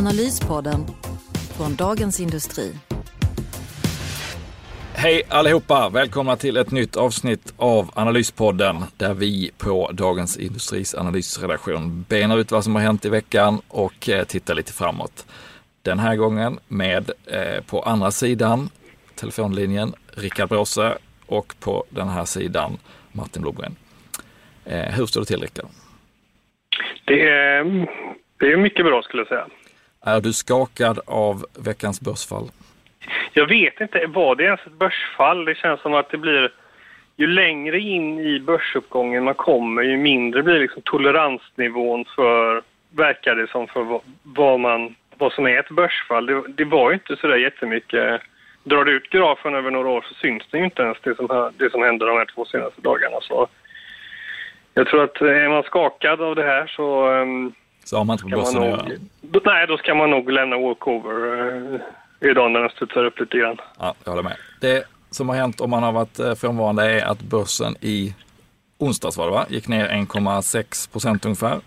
Analyspodden från Dagens Industri. Hej allihopa! Välkomna till ett nytt avsnitt av Analyspodden där vi på Dagens Industris analysredaktion benar ut vad som har hänt i veckan och eh, tittar lite framåt. Den här gången med eh, på andra sidan telefonlinjen Rickard Bråse och på den här sidan Martin Blomgren. Eh, hur står det till Rickard? Det är, det är mycket bra skulle jag säga. Är du skakad av veckans börsfall? Jag vet inte, var det ens ett börsfall? Det känns som att det blir... Ju längre in i börsuppgången man kommer, ju mindre blir liksom toleransnivån för, verkar det som, för vad, man, vad som är ett börsfall. Det, det var ju inte så där jättemycket. Drar du ut grafen över några år så syns det ju inte ens det som, det som hände de här två senaste dagarna. Så jag tror att är man skakad av det här så um, så har man inte på börsen att göra? Nej, då ska man nog lämna walkover eh, idag när den studsar upp lite grann. Ja, jag håller med. Det som har hänt om man har varit eh, frånvarande är att börsen i onsdags var det va? gick ner 1,6 procent ungefär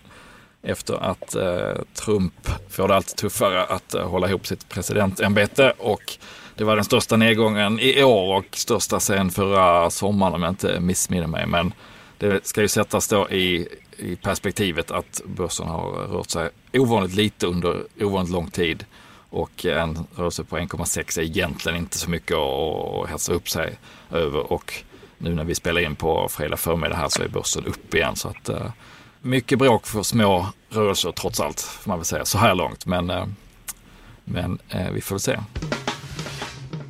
efter att eh, Trump får det allt tuffare att eh, hålla ihop sitt presidentämbete och det var den största nedgången i år och största sen förra sommaren om jag inte missminner mig. Men det ska ju sättas då i i perspektivet att börsen har rört sig ovanligt lite under ovanligt lång tid och en rörelse på 1,6 är egentligen inte så mycket att hetsa upp sig över och nu när vi spelar in på fredag förmiddag här så är börsen upp igen så att eh, mycket bråk för små rörelser trots allt får man väl säga så här långt men, eh, men eh, vi får väl se.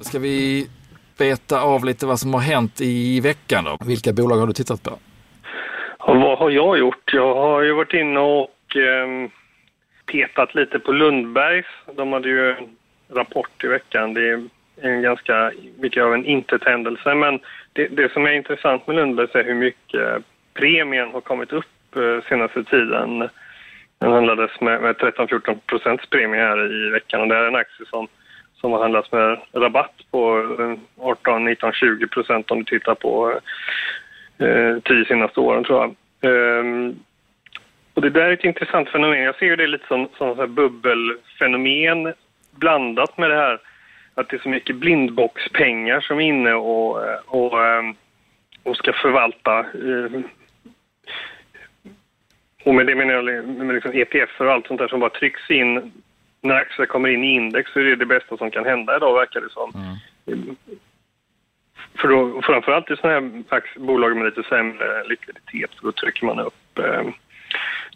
Ska vi beta av lite vad som har hänt i veckan då? Vilka bolag har du tittat på? Har jag gjort? Jag har ju varit inne och eh, petat lite på Lundbergs. De hade ju en rapport i veckan. Det är en ganska mycket av en intet-händelse. Men det, det, som är intressant med Lundbergs är hur mycket premien har kommit upp eh, senaste tiden. Den handlades med, med 13-14 procents premie här i veckan och det är en aktie som, som har handlats med rabatt på 18, 19, 20 procent om du tittar på eh, tio senaste åren tror jag. Um, och det där är ett intressant fenomen. Jag ser det lite som, som så bubbelfenomen blandat med det här att det är så mycket blindboxpengar som är inne och, och, ehm, och ska förvalta. Eh, och med det menar jag med liksom EPF och allt sånt där som bara trycks in när aktier kommer in i index så är det det bästa som kan hända idag verkar det som. Mm. För då, framförallt i sådana här bolag med lite sämre likviditet, för då trycker man upp, eh,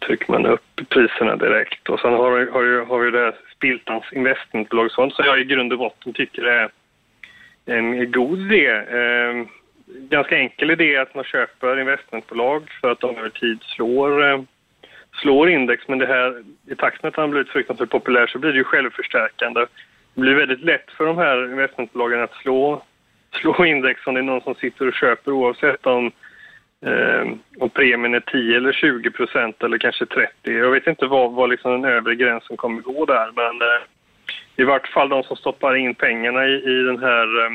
trycker man upp priserna direkt. Och sen har, har, har vi det här Spiltans investmentbolagsfond som jag i grund och botten tycker är en god idé. Eh, ganska enkel idé att man köper investmentbolag för att de över tid slår, eh, slår index. Men det här, i takt med att han blivit fruktansvärt populär så blir det ju självförstärkande. Det blir väldigt lätt för de här investmentbolagen att slå slå index om det är någon som sitter och köper oavsett om, eh, om premien är 10 eller 20 procent eller kanske 30. Jag vet inte vad, vad liksom den övre gränsen kommer gå där men eh, i vart fall de som stoppar in pengarna i, i den här eh,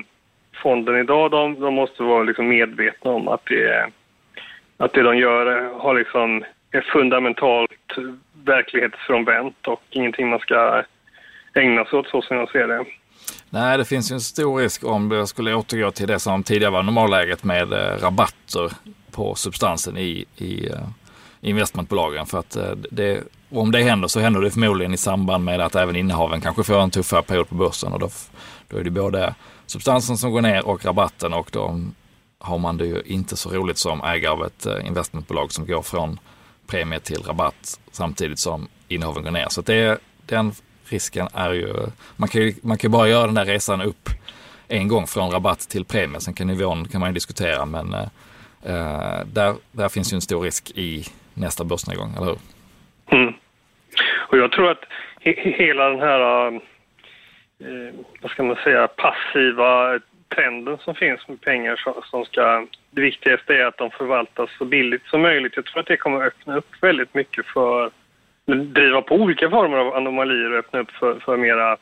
fonden idag de, de måste vara liksom medvetna om att det, att det de gör har liksom är fundamentalt verklighetsfrånvänt och ingenting man ska ägna sig åt så som jag ser det. Nej, det finns ju en stor risk om det skulle återgå till det som tidigare var normalläget med eh, rabatter på substansen i, i eh, investmentbolagen. För att eh, det, om det händer så händer det förmodligen i samband med att även innehaven kanske får en tuffare period på börsen. Och då, då är det både substansen som går ner och rabatten och då har man det ju inte så roligt som ägare av ett eh, investmentbolag som går från premie till rabatt samtidigt som innehaven går ner. Så det, den risken är ju, man kan ju man kan bara göra den där resan upp en gång från rabatt till premie. Sen kan nivån kan man ju diskutera men eh, eh där, där finns ju en stor risk i nästa börsnedgång, eller hur? Mm. Och jag tror att hela den här, eh, vad ska man säga, passiva trenden som finns med pengar som ska... Det viktigaste är att de förvaltas så billigt som möjligt. Jag tror att det kommer att öppna upp väldigt mycket för... Driva på olika former av anomalier och öppna upp för, för mera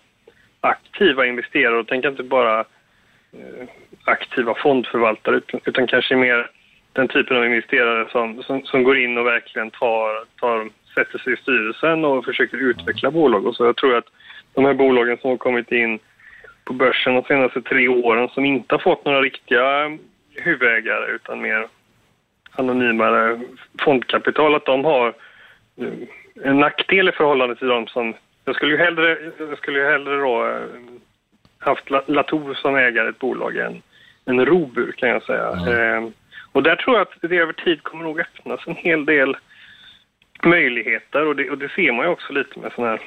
aktiva investerare. Och tänk inte bara eh, aktiva fondförvaltare utan, utan kanske mer den typen av investerare som, som, som, går in och verkligen tar, tar, sätter sig i styrelsen och försöker utveckla bolag. Och så jag tror att de här bolagen som har kommit in på börsen de senaste tre åren som inte har fått några riktiga huvudägare utan mer anonymare fondkapital, att de har eh, en nackdel i förhållande till de som... Jag skulle ju hellre, jag skulle ju hellre då eh, haft Latour som ägare ett bolag än en Robur kan jag säga. Mm. Eh, och där tror jag att det över tid kommer nog öppnas en hel del möjligheter och det, och det ser man ju också lite med sådana här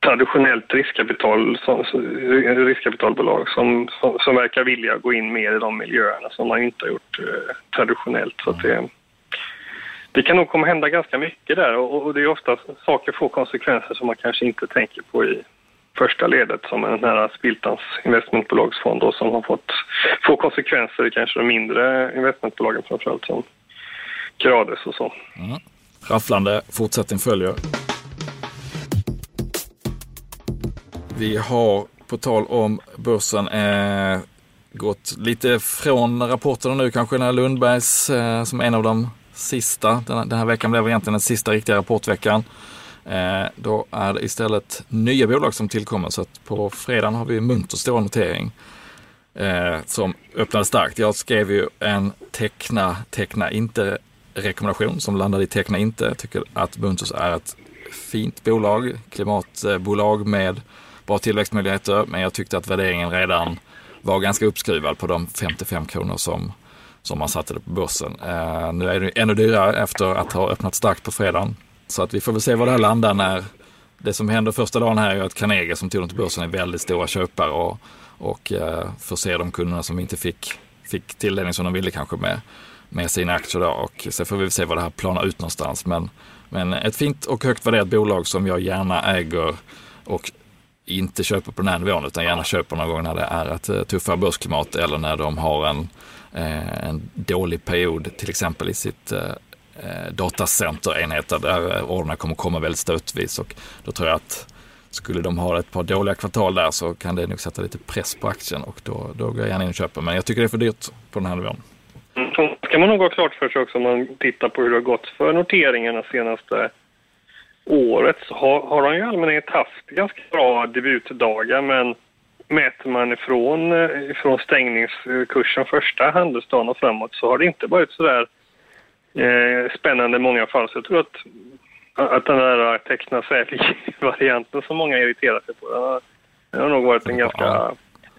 traditionellt riskkapital, som, riskkapitalbolag som, som, som, verkar vilja gå in mer i de miljöerna som man inte har gjort eh, traditionellt. Så det, det kan nog komma hända ganska mycket där och, och det är ofta saker får konsekvenser som man kanske inte tänker på i första ledet som en nära Spiltans investmentbolagsfond då, som har fått få konsekvenser i kanske de mindre investmentbolagen framförallt som Grades och så. Mm. Rafflande fortsättning följer. Vi har på tal om börsen eh, gått lite från rapporterna nu kanske när Lundbergs eh, som en av de sista, den, den här veckan blev egentligen den sista riktiga rapportveckan. Eh, då är det istället nya bolag som tillkommer så att på fredagen har vi Munters stora notering eh, som öppnade starkt. Jag skrev ju en teckna, teckna inte rekommendation som landade i teckna inte. Jag tycker att Munters är ett fint bolag, klimatbolag med bra tillväxtmöjligheter, men jag tyckte att värderingen redan var ganska uppskruvad på de 55 kronor som, som man satte det på börsen. Eh, nu är det ännu dyrare efter att ha öppnat starkt på fredagen. Så att vi får väl se var det här landar när det som händer första dagen här är att Carnegie som tog dem till börsen är väldigt stora köpare och, och eh, förser de kunderna som inte fick, fick tilldelning som de ville kanske med, med sina aktier. Då. Och så får vi se vad det här planar ut någonstans. Men, men ett fint och högt värderat bolag som jag gärna äger och inte köper på den här nivån utan gärna köper någon gång när det är ett eh, tuffare börsklimat eller när de har en, Eh, en dålig period till exempel i sitt eh, eh datacenterenheter där eh, orderna kommer komma väldigt stötvis och då tror jag att skulle de ha ett par dåliga kvartal där så kan det nog sätta lite press på aktien och då, då går jag gärna in och köper. Men jag tycker det är för dyrt på den här nivån. Mm, ska man nog ha klart för sig också om man tittar på hur det har gått för noteringarna senaste året så har, har de i allmänhet haft ganska bra debutdagar men mäter man ifrån, eh, ifrån stängningskursen första handelsdagen och framåt så har det inte varit så där eh, spännande i många fall. Så jag tror att, att den där teckna varianten som många irriterar sig på, den har, den har nog varit en ganska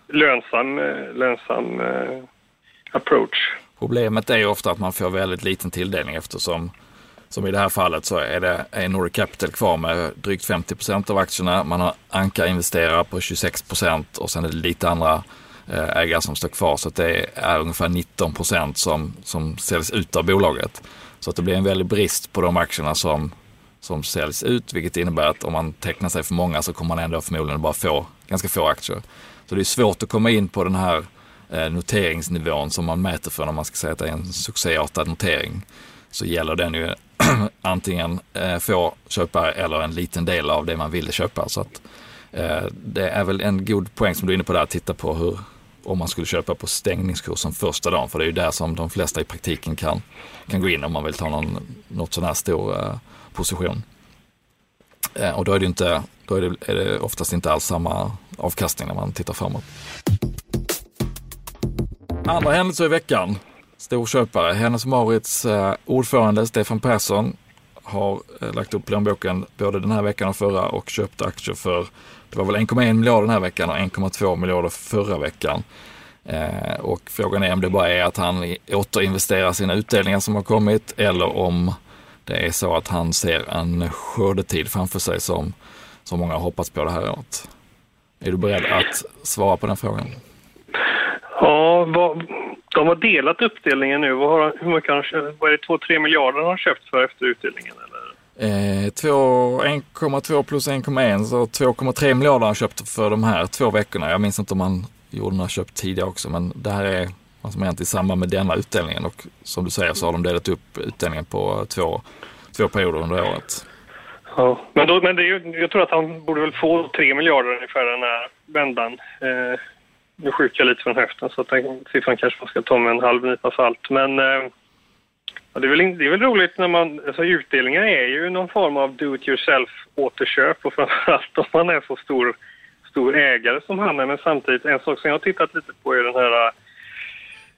lönsam, eh, lönsam eh, approach. Problemet är ju ofta att man får väldigt liten tilldelning eftersom som i det här fallet så är det är Nordic Capital kvar med drygt 50 procent av aktierna. Man har Anka investerar på 26 procent och sen är det lite andra eh, ägare som står kvar. Så det är ungefär 19 procent som, som säljs ut av bolaget. Så att det blir en väldig brist på de aktierna som, som säljs ut, vilket innebär att om man tecknar sig för många så kommer man ändå förmodligen bara få ganska få aktier. Så det är svårt att komma in på den här eh, noteringsnivån som man mäter för när man ska säga att det är en succéartad notering. Så gäller den ju antingen eh, få köpa eller en liten del av det man ville köpa. Så att, eh, det är väl en god poäng som du är inne på där, att titta på hur, om man skulle köpa på stängningskursen första dagen, för det är ju där som de flesta i praktiken kan, kan gå in om man vill ta någon, något sån här stor eh, position. Eh, och då är det inte, då är det, är det oftast inte alls samma avkastning när man tittar framåt. Andra händelser i veckan storköpare. Hennes Maurits eh, ordförande Stefan Persson har eh, lagt upp plånboken både den här veckan och förra och köpt aktier för, det var väl 1,1 miljarder den här veckan och 1,2 miljarder förra veckan. Eh, och frågan är om det bara är att han återinvesterar sina utdelningar som har kommit eller om det är så att han ser en skördetid framför sig som, som många har hoppats på det här året. Är du beredd att svara på den frågan? Ja, vad, de har delat uppdelningen nu. Vad har, hur mycket har de, vad är det, 2-3 miljarder har de köpt för efter utdelningen? Eller? Eh, 1,2 plus 1,1 så 2,3 miljarder har han köpt för de här två veckorna. Jag minns inte om han gjorde några köp tidigare också men det här är vad som har hänt i samband med denna utdelningen och som du säger så har de delat upp utdelningen på två, två perioder under året. Ja, men, då, men det är ju, jag tror att han borde väl få 3 miljarder ungefär den här vändan. Eh, nu skjuter jag lite från höften så att den siffran kanske man ska ta med en halv nypa salt. Men eh, det, är väl, det är väl roligt när man... Alltså utdelningar är ju någon form av do it yourself återköp och framförallt om man är så stor, stor ägare som han är. Men samtidigt, en sak som jag har tittat lite på är den här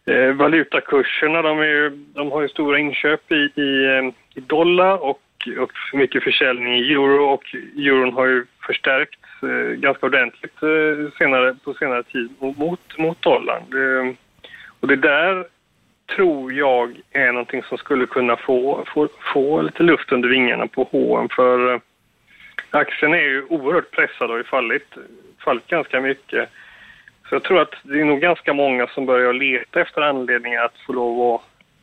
eh, valutakurserna. De, är ju, de har ju stora inköp i, i, eh, i dollar och, och mycket försäljning i euro och euron har ju förstärkts ganska ordentligt eh, senare, på senare tid mot, mot dollarn. Det, och det där tror jag är någonting som skulle kunna få, få, få lite luft under vingarna på H&M för eh, aktien är ju oerhört pressad och har fallit, fallit ganska mycket. Så jag tror att det är nog ganska många som börjar leta efter anledningar att få lov att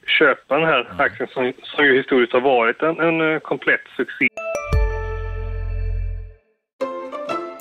köpa den här mm. aktien som, som ju historiskt har varit en, en eh, komplett succé.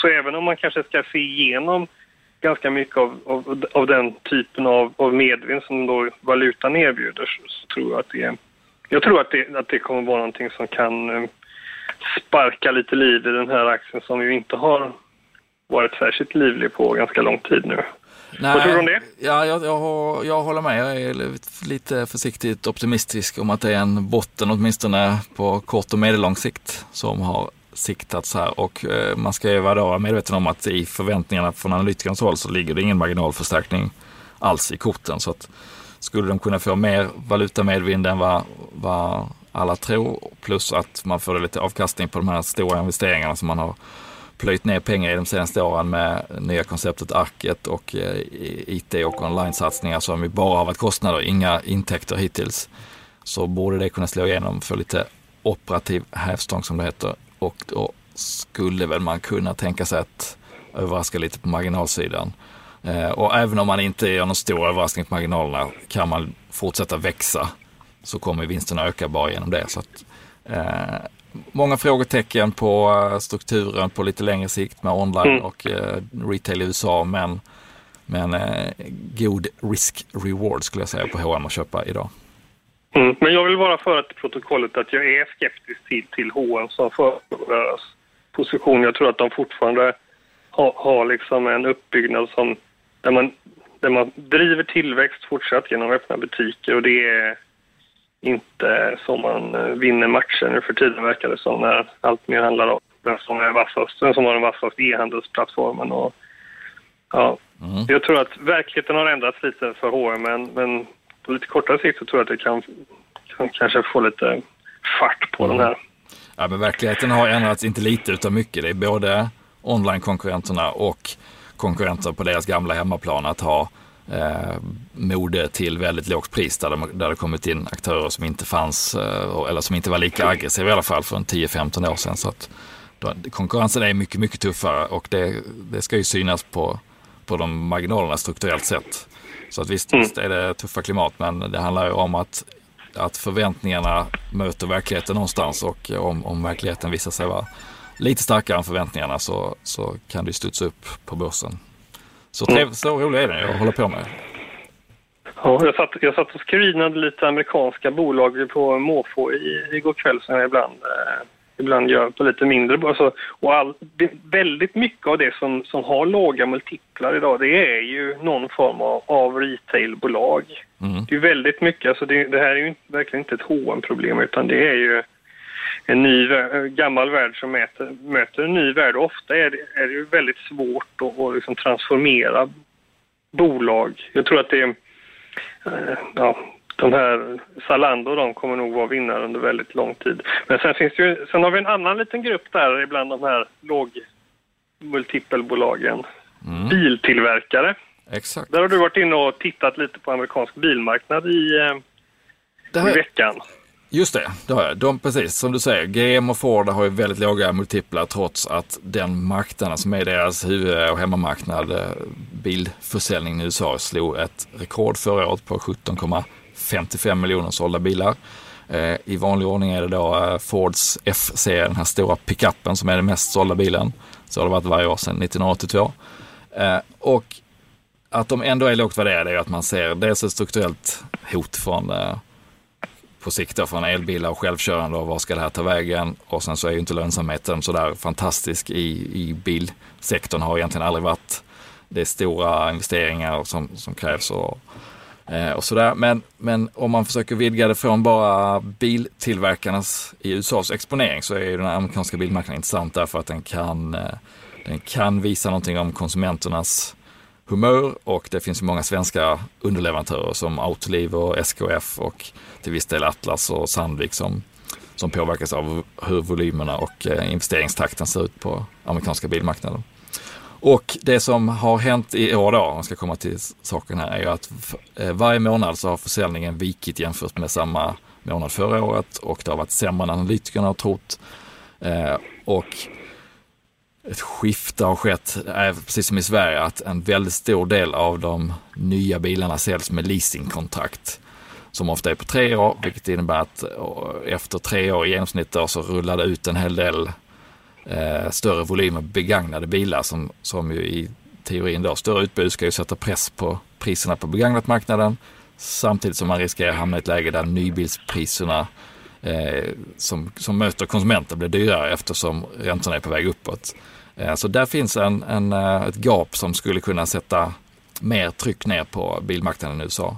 Så även om man kanske ska se igenom ganska mycket av, av, av den typen av, av medvind som då valutan erbjuder så tror jag att det, jag tror att det, att det kommer vara någonting som kan eh, sparka lite liv i den här aktien som ju inte har varit särskilt livlig på ganska lång tid nu. Nej, Vad tror du om det? Ja, jag, jag, jag håller med. Jag är lite försiktigt optimistisk om att det är en botten åtminstone på kort och medellång sikt som har siktats här och eh, man ska ju vara medveten om att i förväntningarna från analytikernas håll så ligger det ingen marginalförstärkning alls i korten. Så att skulle de kunna få mer valutamedvind än vad, vad alla tror plus att man får lite avkastning på de här stora investeringarna som man har plöjt ner pengar i de senaste åren med nya konceptet Arket och eh, IT och online-satsningar som ju bara har varit kostnader, inga intäkter hittills. Så borde det kunna slå igenom för lite operativ hävstång som det heter och då skulle väl man kunna tänka sig att överraska lite på marginalsidan. Eh, och även om man inte gör någon stor överraskning på marginalerna kan man fortsätta växa så kommer vinsterna öka bara genom det. Så att, eh, många frågetecken på eh, strukturen på lite längre sikt med online mm. och eh, retail i USA men, men eh, god risk-reward skulle jag säga på H&M att köpa idag. Mm, men jag vill bara föra till protokollet att jag är skeptisk till, till H&M som företags position. Jag tror att de fortfarande har, har liksom en uppbyggnad som, där, man, där man driver tillväxt fortsatt genom öppna butiker och det är inte så man eh, vinner matcher nu för tiden verkar det som när allt mer handlar om vem som är vassast, vem som har den vassaste e-handelsplattformen och ja. Mm. Jag tror att verkligheten har ändrats lite för H&M men, men på lite kortare sikt så tror jag att det kan, kan kanske få lite fart på mm. den här. Ja, men verkligheten har ändrats, inte lite utan mycket. Det är både online-konkurrenterna och konkurrenter på deras gamla hemmaplan att ha eh, mode till väldigt lågt pris där det, där det kommit in aktörer som inte fanns eh, eller som inte var lika aggressiva i alla fall för 10-15 år sedan. Så att, då, konkurrensen är mycket, mycket tuffare och det, det ska ju synas på, på de marginalerna strukturellt sett. Så att visst, mm. visst är det tuffa klimat, men det handlar ju om att, att förväntningarna möter verkligheten någonstans och om, om verkligheten visar sig vara lite starkare än förväntningarna så, så kan det studsa upp på börsen. Så, mm. så rolig är den jag håller på med. Ja, jag, satt, jag satt och screenade lite amerikanska bolag på måfå igår kväll som jag ibland eh, ibland gör på lite mindre. Alltså, och all, det, väldigt mycket av det som, som har låga multiplar idag det är ju någon form av, av retailbolag. Mm. Det är väldigt mycket, alltså det, det här är ju verkligen inte ett hm problem utan det är ju en ny gammal värld som mäter, möter en ny värld. Och ofta är det, är det ju väldigt svårt att, att liksom transformera bolag. Jag tror att det är... Eh, ja, de här Zalando de kommer nog vara vinnare under väldigt lång tid. Men sen finns det ju, sen har vi en annan liten grupp där ibland de här låg multipelbolagen. Mm. Biltillverkare. Exakt. Där har du varit inne och tittat lite på amerikansk bilmarknad i, här... i veckan. Just det, det har jag. De, precis som du säger, GM och Ford har ju väldigt låga multiplar trots att den marknaden som är deras huvud och hemmamarknad, eh, bilförsäljning i USA, slog ett rekord förra året på 55 miljoner sålda bilar. Eh, I vanlig ordning är det då eh, Fords F-serie, den här stora pickupen som är den mest sålda bilen. Så har det varit varje år sedan 1982. Eh, och att de ändå är lågt värderade är att man ser dels ett strukturellt hot från på sikt då från elbilar och självkörande och var ska det här ta vägen? Och sen så är ju inte lönsamheten så där fantastisk i, i bilsektorn har egentligen aldrig varit. Det är stora investeringar som, som krävs och, eh, och sådär. Men, men om man försöker vidga det från bara biltillverkarnas i USAs exponering så är ju den amerikanska bilmarknaden intressant därför att den kan, eh, den kan visa någonting om konsumenternas humör och det finns många svenska underleverantörer som Autoliv och SKF och till viss del Atlas och Sandvik som, som påverkas av hur volymerna och eh, investeringstakten ser ut på amerikanska bilmarknaden. Och det som har hänt i år då, om man ska komma till saken här, är ju att eh, varje månad så har försäljningen vikit jämfört med samma månad förra året och det har varit sämre än analytikerna har trott. Eh, och ett skifte har skett, eh, precis som i Sverige, att en väldigt stor del av de nya bilarna säljs med leasingkontrakt som ofta är på tre år, vilket innebär att eh, efter tre år i genomsnitt då, så rullar det ut en hel del eh, större volymer begagnade bilar som, som ju i teorin då, större utbud ska ju sätta press på priserna på begagnatmarknaden samtidigt som man riskerar att hamna i ett läge där nybilspriserna eh, som, som möter konsumenter blir dyrare eftersom räntorna är på väg uppåt. Eh, så där finns en, en, eh, ett gap som skulle kunna sätta mer tryck ner på bilmarknaden i USA.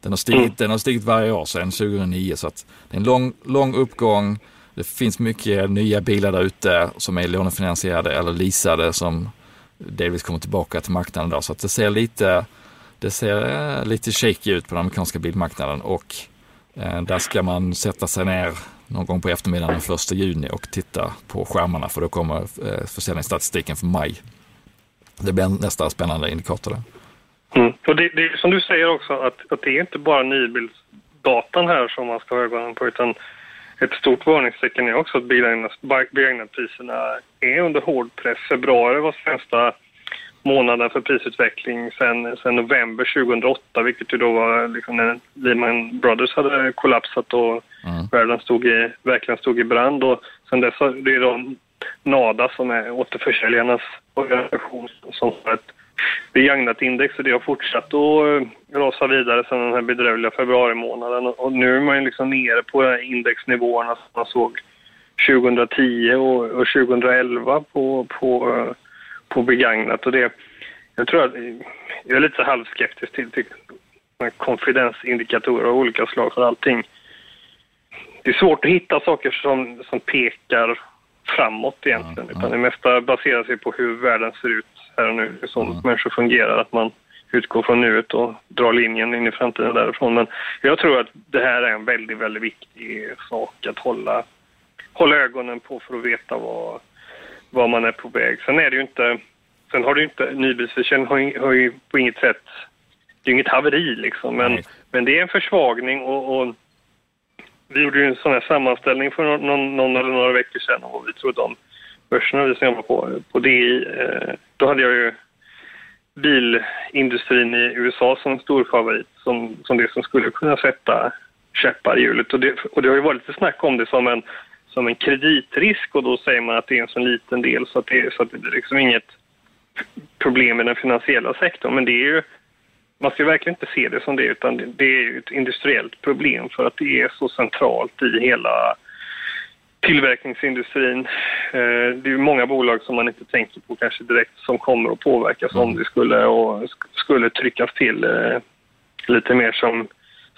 Den har stigit, mm. den har stigit varje år sedan 2009 så att det är en lång, lång uppgång. Det finns mycket nya bilar där ute som är lånefinansierade eller leasade som delvis kommer tillbaka till marknaden då. Så att det ser lite, det ser eh, lite shaky ut på den amerikanska bilmarknaden och eh, där ska man sätta sig ner någon gång på eftermiddagen den 1 juni och titta på skärmarna för då kommer eh, försäljningsstatistiken för maj. Det blir nästa spännande indikator där. Mm. Och det, det är som du säger också att, att det är inte bara nybilsdatan här som man ska ha ögonen på utan ett stort varningstecken är också att begagnatpriserna är under hård press. Februari var sämsta månaden för prisutveckling sen, sen november 2008 vilket ju då var liksom när Lehman Brothers hade kollapsat och mm. världen stod i, verkligen stod i brand. Och sen dess det är då NADA som är återförsäljarnas organisation som har ett begagnat index och det har fortsatt att eh, rasa vidare sedan den här bedrövliga februari månaden och nu är man liksom nere på indexnivåerna som man såg 2010 och, och 2011 på, på, eh, på begagnat och det jag tror att jag är lite halvskeptisk till, till konfidensindikatorer av olika slag för allting. Det är svårt att hitta saker som, som pekar framåt egentligen. Mm, utan det mesta baserar sig på hur världen ser ut här och nu. Så mm. människor fungerar, att man utgår från nuet och drar linjen in i framtiden därifrån. Men jag tror att det här är en väldigt, väldigt viktig sak att hålla, hålla ögonen på för att veta vad, vad man är på väg. Sen är det ju inte, sen har det ju inte, nybilsförsäljningen har, har ju på inget sätt, det är ju inget haveri liksom, men, men det är en försvagning och, och vi gjorde ju en sån här sammanställning för någon, någon eller några veckor sedan om vad vi trodde om börserna vi jobbar på. På DI, eh, då hade jag ju bilindustrin i USA som stor favorit, som, som det som skulle kunna sätta käppar i hjulet. Och det, och det har ju varit lite snack om det som en, som en kreditrisk och då säger man att det är en så liten del så att det, så att det är liksom inget problem i den finansiella sektorn. Men det är ju man ska verkligen inte se det som det, utan det är ett industriellt problem för att det är så centralt i hela tillverkningsindustrin. Eh, det är många bolag som man inte tänker på kanske direkt som kommer att påverkas mm. om det skulle, och skulle tryckas till eh, lite mer som,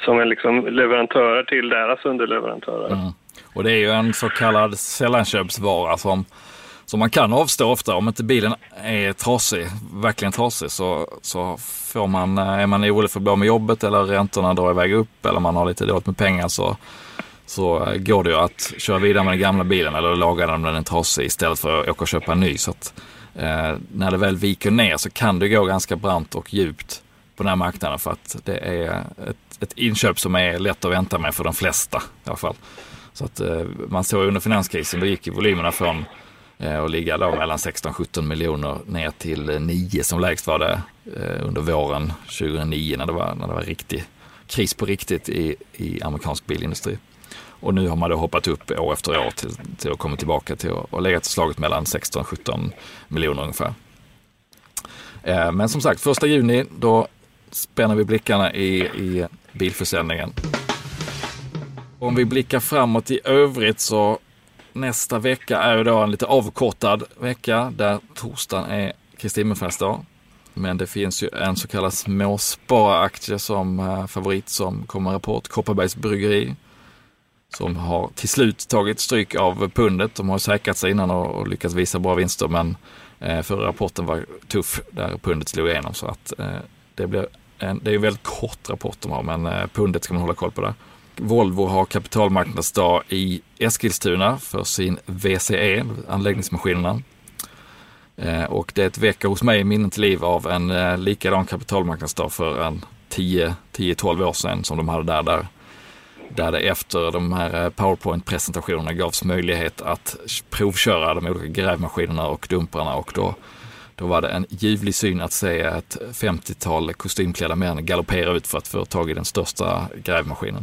som en liksom leverantörer till deras underleverantörer. Mm. Och det är ju en så kallad sällanköpsvara som Så man kan avstå ofta om inte bilen är trasig, verkligen trasig, så, så får man, eh, är man orolig för att bli av med jobbet eller räntorna drar iväg upp eller man har lite dåligt med pengar så, så eh, går det ju att köra vidare med den gamla bilen eller laga den om den är trasig istället för att åka och köpa en ny. Så att, eh, när det väl viker ner så kan det gå ganska brant och djupt på den här marknaden för att det är ett, ett inköp som är lätt att vänta med för de flesta i alla fall. Så att eh, man såg under finanskrisen, då gick volymerna från eh, att ligga då mellan 16-17 miljoner ner till 9 som lägst var det eh, under våren 2009 när det var, när det var riktig kris på riktigt i, i amerikansk bilindustri. Och nu har man då hoppat upp år efter år till, till att komma tillbaka till att lägga legat slaget mellan 16-17 miljoner ungefär. Eh, men som sagt, första juni då spänner vi blickarna i, i bilförsäljningen. Om vi blickar framåt i övrigt så nästa vecka är ju då en lite avkortad vecka där torsdagen är Kristi himmelfärdsdag. Men det finns ju en så kallad småspararaktie som eh, favorit som kommer rapport, Kopparbergs bryggeri. Som har till slut tagit stryk av pundet. De har säkrat sig innan och, och lyckats visa bra vinster men eh, förra rapporten var tuff där pundet slog igenom så att eh, det blir en, det är en väldigt kort rapport de har men eh, pundet ska man hålla koll på där. Volvo har kapitalmarknadsdag i Eskilstuna för sin VCE, anläggningsmaskinerna. Eh, och det är ett vecka hos mig minnen till liv av en eh, likadan kapitalmarknadsdag för en 10-12 år sedan som de hade där. Där, där det efter de här PowerPoint-presentationerna gavs möjlighet att provköra de olika grävmaskinerna och dumprarna och då då var det en ljuvlig syn att se ett 50-tal kostymklädda män galoppera ut för att få tag i den största grävmaskinen.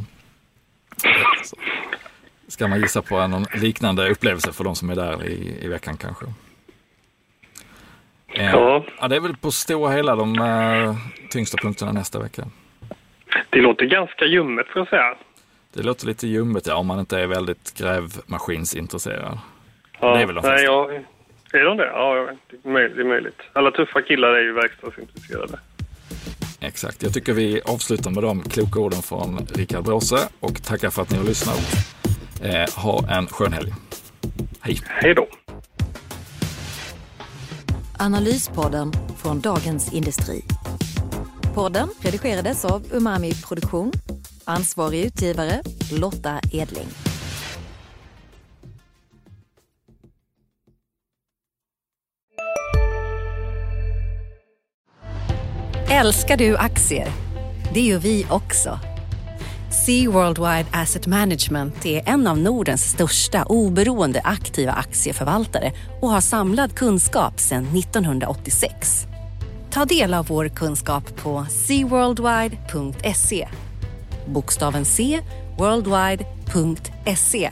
Ska man gissa på någon liknande upplevelse för de som är där i, i veckan kanske? Eh, ja. ja. Det är väl på stora hela de uh, tyngsta punkterna nästa vecka. Det låter ganska ljummet får jag säga. Det låter lite ljummet, ja, om man inte är väldigt grävmaskinsintresserad. Ja, det är väl de nej, jag, är de det? Ja, det är möjligt. Alla tuffa killar är ju verkstadsintresserade. Exakt. Jag tycker vi avslutar med de kloka orden från Rickard Bråse och tackar för att ni har lyssnat. Eh, ha en skön helg. Hej! Hej då! Analyspodden från Dagens Industri. Podden redigerades av Umami Produktion. Ansvarig utgivare Lotta Edling. Älskar du aktier? Det gör vi också. Sea Worldwide Asset Management är en av Nordens största oberoende aktiva aktieförvaltare och har samlad kunskap sedan 1986. Ta del av vår kunskap på seaworldwide.se. Bokstaven C, worldwide.se